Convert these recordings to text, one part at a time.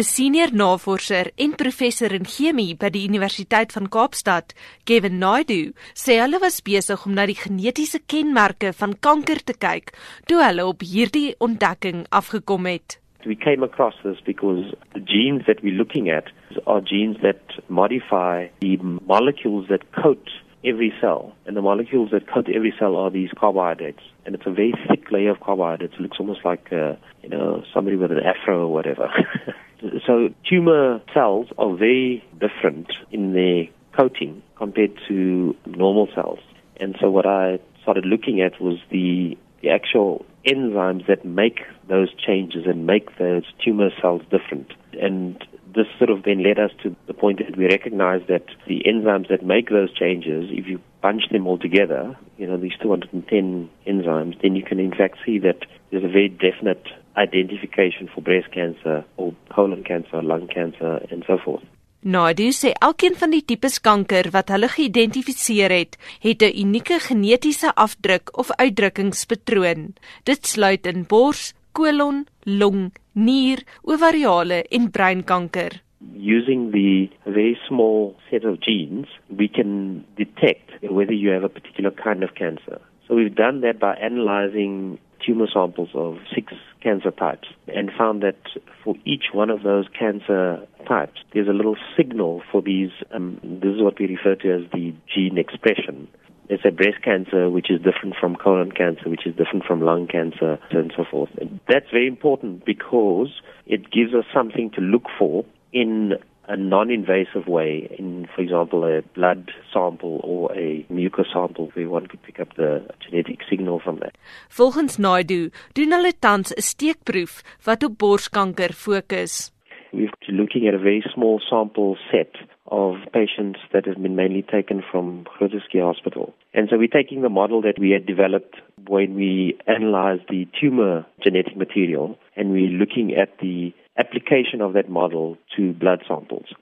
'n Senior navorser en professor in chemie by die Universiteit van Kaapstad, Kevin Naidu, sê hulle was besig om na die genetiese kenmerke van kanker te kyk toe hulle op hierdie ontdekking afgekom het. We came across this because the genes that we're looking at are genes that modify the molecules that coat every cell. And the molecules that coat every cell are these carbohydrates. And it's a very thick layer of carbohydrates. It looks almost like, uh, you know, somebody with an afro or whatever. so tumor cells are very different in their coating compared to normal cells. And so what I started looking at was the, the actual enzymes that make those changes and make those tumor cells different. And this sort of then led us to the point that we recognize that the enzymes that make those changes, if you bunch them all together, you know, these 210 enzymes, then you can in fact see that there's a very definite identification for breast cancer or colon cancer, lung cancer, and so forth. Naidu sê elkeen van die tipes kanker wat hulle geïdentifiseer het, het 'n unieke genetiese afdruk of uitdrukkingspatroon. Dit sluit in bors, kolon, long, nier, ovariale en breinkanker. Using the very small set of genes, we can detect whether you have a particular kind of cancer. So we've done that by analyzing tumor samples of six cancer types and found that for each one of those cancer types, there's a little signal for these. Um, this is what we refer to as the gene expression. It's a breast cancer, which is different from colon cancer, which is different from lung cancer, and so forth. And that's very important because it gives us something to look for in a non-invasive way in, for example, a blood sample or a mucus sample where one could pick up the genetic signal from that. Volgens Naidu doen hulle tans 'n steekproef wat op borskanker fokus. We're looking at a very small sample set of patients that have been mainly taken from Groote Schuur Hospital. And so we're taking the model that we had developed when we analyzed the tumor genetic material and we're looking at the application of that model to blood samples.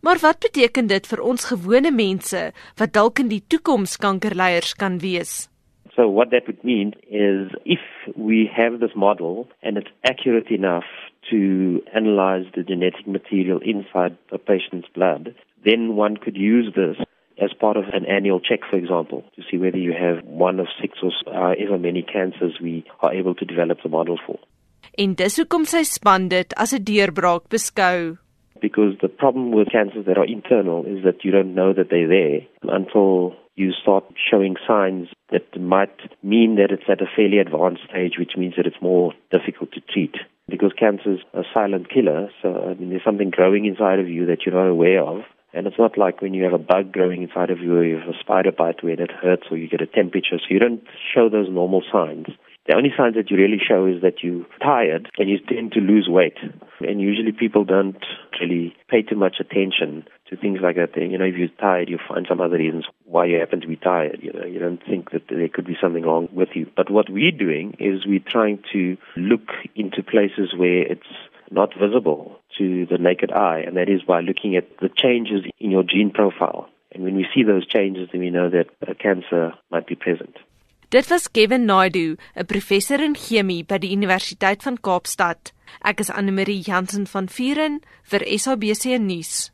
Maar wat beteken dit vir ons gewone mense wat dalk in die toekoms kankerleiers kan wees? So what that would mean is if we have this model and it's accurate enough to analyze the genetic material inside a patient's blood, then one could use this as part of an annual check, for example, to see whether you have one of six or however many cancers we are able to develop the model for. En dis hoekom sy span dit as 'n deurbraak beskou. Because the problem with cancers that are internal is that you don't know that they're there until you start showing signs that might mean that it's at a fairly advanced stage, which means that it's more difficult to treat. Because cancer is a silent killer, so I mean, there's something growing inside of you that you're not aware of. And it's not like when you have a bug growing inside of you or you have a spider bite where it hurts or you get a temperature. So you don't show those normal signs. The only signs that you really show is that you're tired and you tend to lose weight. And usually people don't really pay too much attention to things like that. You know, if you're tired, you find some other reasons why you happen to be tired. You know, you don't think that there could be something wrong with you. But what we're doing is we're trying to look into places where it's not visible to the naked eye, and that is by looking at the changes in your gene profile. And when we see those changes, then we know that a cancer might be present. Dit was Kevin Naidu, 'n professor in chemie by die Universiteit van Kaapstad. Ek is Anne Marie Jansen van Vuren vir SABC nuus.